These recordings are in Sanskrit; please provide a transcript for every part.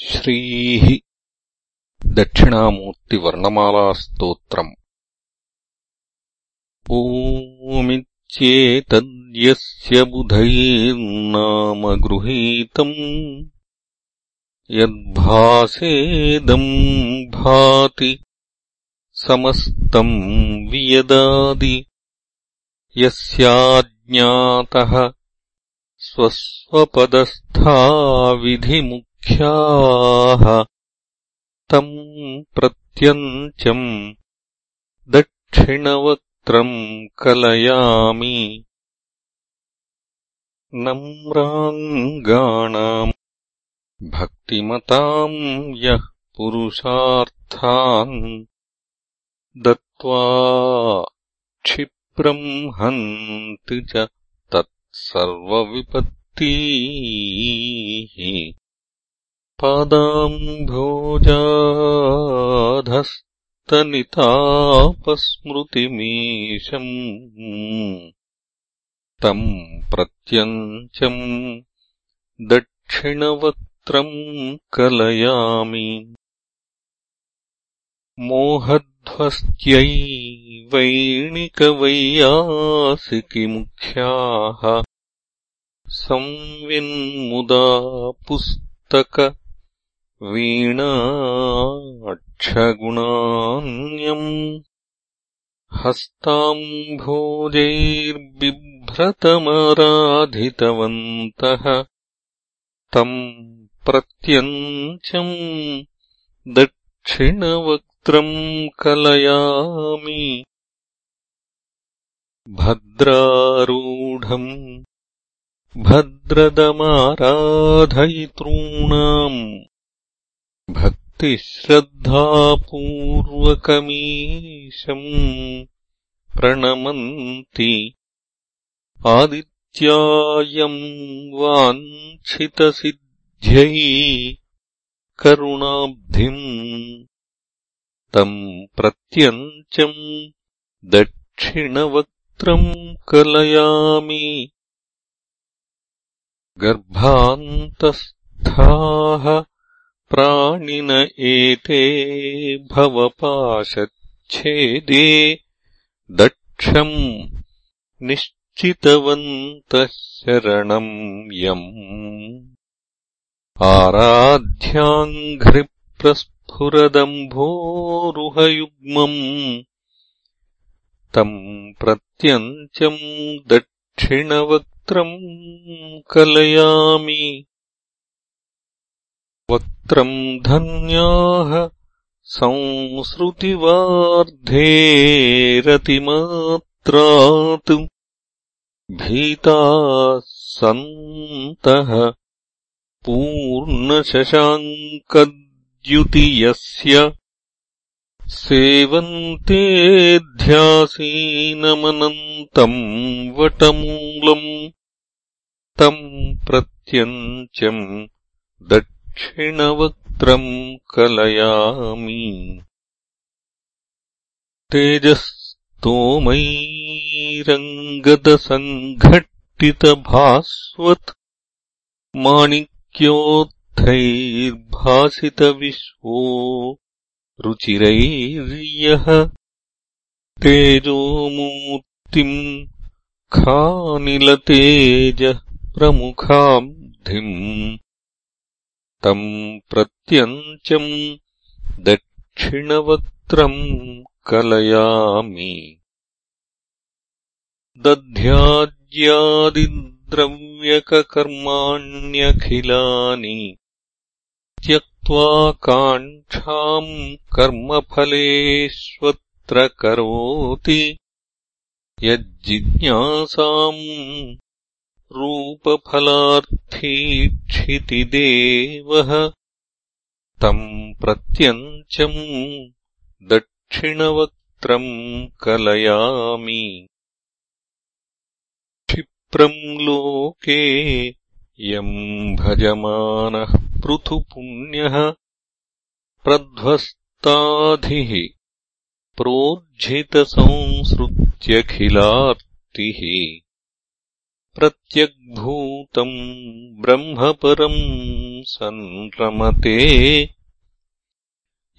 श्रीः दक्षिणामूर्तिवर्णमालास्तोत्रम्। ओमित्येतद्यस्य बुधैर्नाम गृहीतम् यद्भासेदम् भाति समस्तम् वियदादि यस्याज्ञातः स्वस्वपदस्था विधिमुक् ख्याः तम् प्रत्यञ्चम् दक्षिणवक्त्रम् कलयामि। नम्राङ्गाणाम् भक्तिमताम् यः पुरुषार्थान् दत्त्वा क्षिप्रम् हन्ति च तत्सर्वविपत्तीः पादाम्भोजाधस्तनितापस्मृतिमीशम् तम् प्रत्यञ्चम् दक्षिणवक्त्रम् कलयामि। मोहध्वस्त्यै वैणिकवैयासिकिमुख्याः संविन्मुदा पुस्तक वीणाक्षगुणान्यम् हस्ताम्भोजैर्बिभ्रतमराधितवन्तः तम् प्रत्यञ्चम् दक्षिणवक्त्रम् कलयामि। भद्रारूढम् भद्रदमाराधयितॄणाम् भक्तिश्रद्धापूर्वकमीशम् प्रणमन्ति आदित्यायम् वाञ्छितसिद्ध्यै करुणाब्धिम् तम् प्रत्यञ्चम् दक्षिणवक्त्रम् कलयामि गर्भान्तस्थाः प्राणिन एते भवपाशच्छेदे दक्षम् निश्चितवन्तः शरणम् यम्। आराध्याङ्घ्रिप्रस्फुरदम्भोरुहयुग्मम्। तम् प्रत्यञ्चम् दक्षिणवक्त्रम् कलयामि वक्त्रम् धन्याः संसृतिवार्धेरतिमात्रात् भीताः सन्तः पूर्णशशाङ्कद्युति यस्य सेवन्तेऽध्यासीनमनन्तम् वटमूलम् तम् प्रत्यञ्चम् दक्षिणवक्त्रम् कलयामि। तेजस्तोमैरङ्गदसङ्घट्टितभास्वत् माणिक्योत्थैर्भासितविश्वो रुचिरैर्यः तेजोमूर्तिम् खानिलतेजः प्रमुखाब्धिम् तम् प्रत्यञ्चम् दक्षिणवक्त्रम् कलयामि। दध्याज्यादिद्रव्यककर्माण्यखिलानि त्यक्त्वा काङ्क्षाम् कर्मफलेष्वत्र करोति। यज्जिज्ञासाम् रूपफलार्थीक्षितिदेवः। तम् प्रत्यञ्चम् दक्षिणवक्त्रम् कलयामि। क्षिप्रम् लोके यम् भजमानः पृथुपुण्यः। प्रध्वस्ताधिः प्रोज्झितसंसृत्यखिलार्तिः प्रत्यग्भूतम् ब्रह्मपरम् संरमते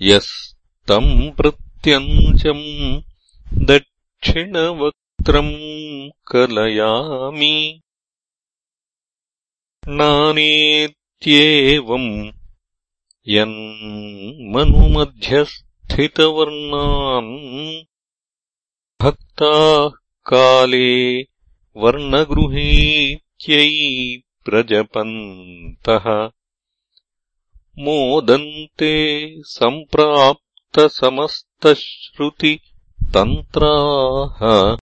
यस्तम् प्रत्यञ्चम् दक्षिणवक्त्रम् कलयामि। नानेत्येवम् यन्मनुमध्यस्थितवर्णान्। भक्ताः काले वर्णगृहीत्यै प्रजपन्तः। मोदन्ते सम्प्राप्तसमस्तश्रुतितन्त्राः।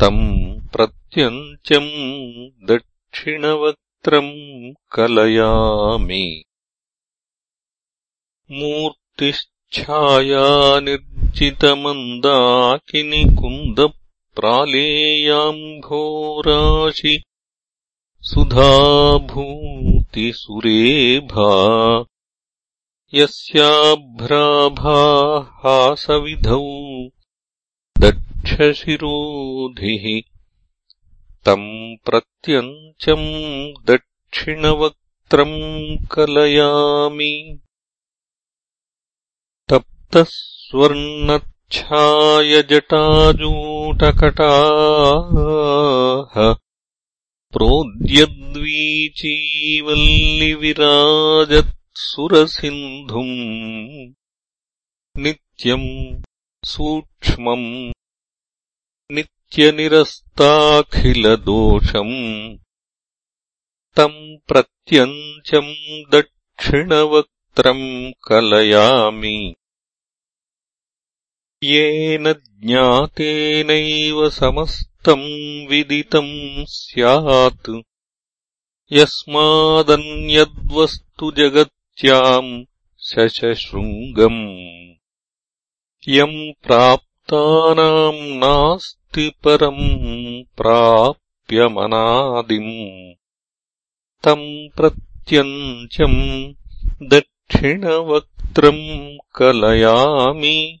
तम् प्रत्यञ्चम् दक्षिणवक्त्रम् कलयामि मूर्तिश्छायानिर्जितमन्दाकिनिकुन्दप्रालेयाम्भोराशि सुधाभूतिसुरेभा यस्याभ्राभाहासविधौ दक्षशिरोधिः तम् प्रत्यञ्चम् दक्षिणवक्त्रम् कलयामि तप्तस्वर्णच्छायजटाजूटकटाः प्रोद्यद्वीचीवल्लिविराजत्सुरसिन्धुम् नित्यम् सूक्ष्मम् नित्यनिरस्ताखिलदोषम् तम् प्रत्यञ्चम् दक्षिणवक्त्रम् कलयामि येन ज्ञातेनैव समस्तम् विदितम् स्यात्। यस्मादन्यद्वस्तु जगत्याम् शशशृङ्गम्। यम् प्राप्तानाम् नास्ति परम् प्राप्यमनादिम्। तम् प्रत्यञ्चम् दक्षिणवक्त्रम् कलयामि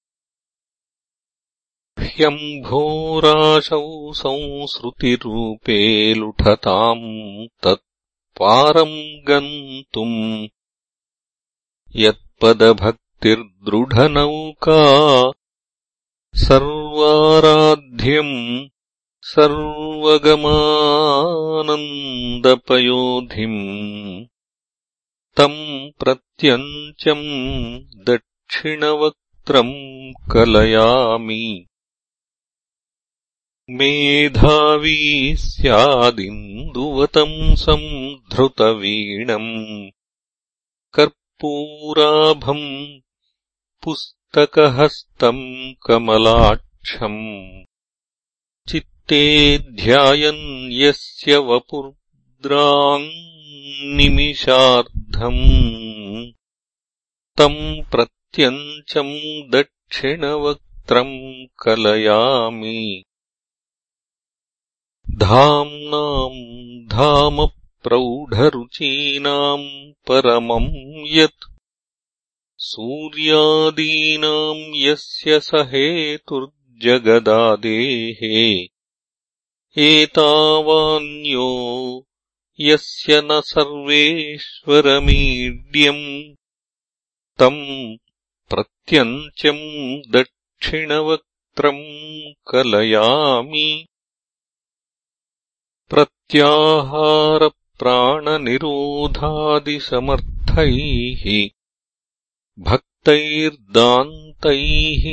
ह्यम्भोराशौ संसृतिरूपे लुठताम् तत्पारम् गन्तुम् यत्पदभक्तिर्दृढनौका सर्वाराध्यम् सर्वगमानन्दपयोधिम् तम् प्रत्यञ्चम् दक्षिणवक्त्रम् कलयामि मेधावी स्यादिन्दुवतंसम् धृतवीणम् कर्पूराभम् पुस्तकहस्तम् कमलाक्षम् चित्ते ध्यायन् यस्य वपुर्द्रान्निमिषार्धम् तम् प्रत्यञ्चम् दक्षिणवक्त्रम् कलयामि धाम्नाम् धामप्रौढरुचीनाम् परमम् यत् सूर्यादीनाम् यस्य स हेतुर्जगदादेः एतावान्यो यस्य न सर्वेश्वरमीड्यम् तम् प्रत्यञ्चम् दक्षिणवक्त्रम् कलयामि प्रत्याहारप्राणनिरोधादिसमर्थैः भक्तैर्दान्तैः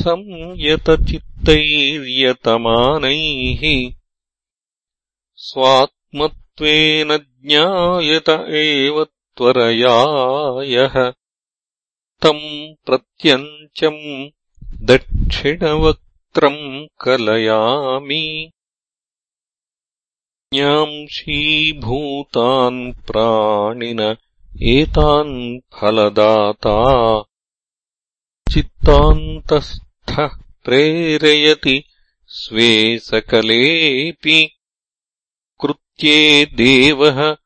संयतचित्तैर्यतमानैः स्वात्मत्वेन ज्ञायत एव त्वरया यः तम् प्रत्यञ्चम् दक्षिणवक् दक्षिणवक्त्रम् कलयामि ज्ञांशीभूतान् प्राणिन एतान् फलदाता। चित्तान्तस्थः प्रेरयति स्वे सकलेऽपि। कृत्ये देवः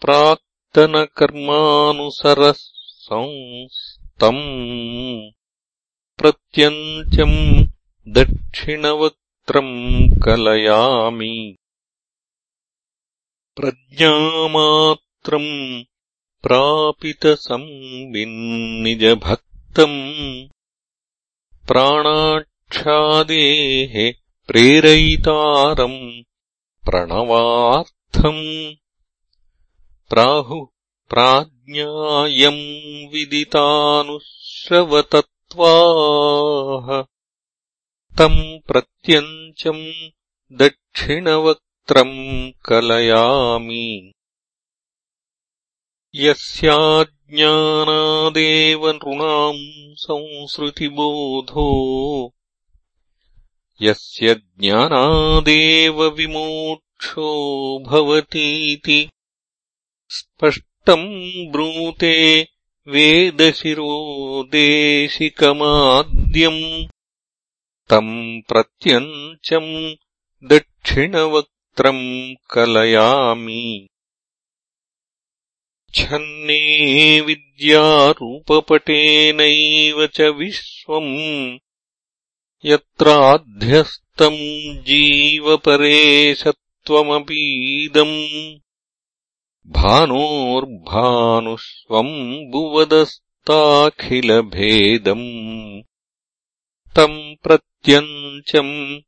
प्राक्तनकर्मानुसरः संस्तम्। प्रत्यञ्चम् दक्षिणवक्त्रम् कलयामि प्रज्ञामात्रम् प्रापितसंविन्निजभक्तम्। प्राणाक्षादेः प्रेरयितारम् प्रणवार्थम्। प्राहुः प्राज्ञायम् विदितानुश्रवतत्त्वाः तम् प्रत्यञ्चम् दक्षिणवक्त्रम् कलयामि। यस्याज्ञानादेव नृणाम् संसृतिबोधो। यस्य ज्ञानादेव विमोक्षो भवतीति स्पष्टम् ब्रूते वेदशिरो देशिकमाद्यम् तम् प्रत्यञ्चम् दक्षिणवक्त्रम् कलयामि। छन्ने विद्यारूपपटेनैव च विश्वम्। यत्राध्यस्तम् जीवपरेशत्वमपीदम्। भानोर्भानुष्वम् बुवदस्ताखिलभेदम् तम् प्रत्यञ्चम्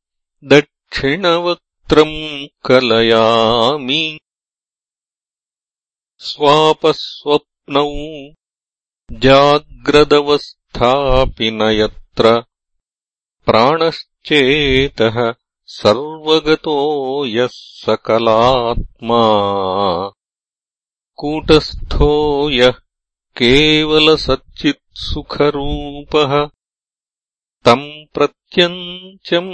कलयामि। स्वापस्वप्नौ जाग्रदवस्थापि न यत्र। प्राणश्चेतः सर्वगतो यः सकलात्मा। कूटस्थो यः केवलसच्चित्सुखरूपः। तम् प्रत्यञ्चम्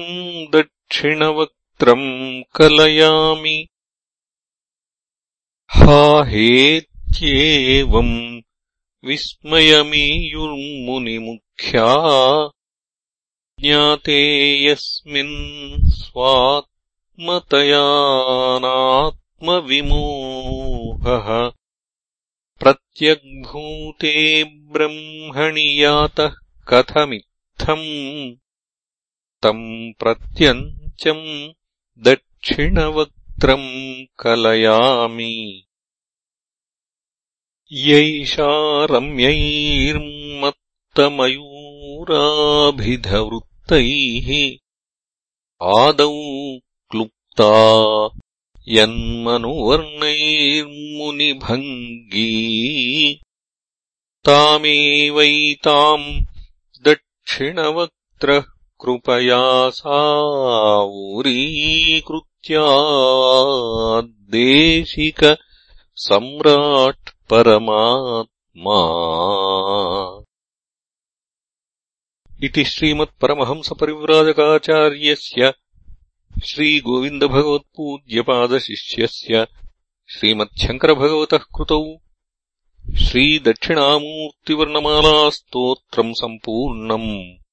दक्षिणवक्त्रम् कलयामि। हा हेत्येवम् विस्मयमीयुर्मुनिमुख्या। ज्ञाते यस्मिन् स्वात्मतयानात्मविमोहः। प्रत्यग्भूते ब्रह्मणि यातः कथमित्थम्। तम् प्रत्यञ्चम् दक्षिणवक् कलयामि। यैषा रम्यैर्मत्तमयूराभिधवृत्तैः आदौ क्लुप्ता यन्मनुवर्णैर्मुनिभङ्गी। तामेवैताम् दक्षिणवक्त्रः कृपया सावूरीकृत् सम्राट् परमात्मा। इति श्रीमत्परमहंसपरिव्राजकाचार्यस्य श्रीगोविन्दभगवत्पूज्यपादशिष्यस्य श्रीमच्छङ्करभगवतः कृतौ श्रीदक्षिणामूर्तिवर्णमालास्तोत्रम् सम्पूर्णम्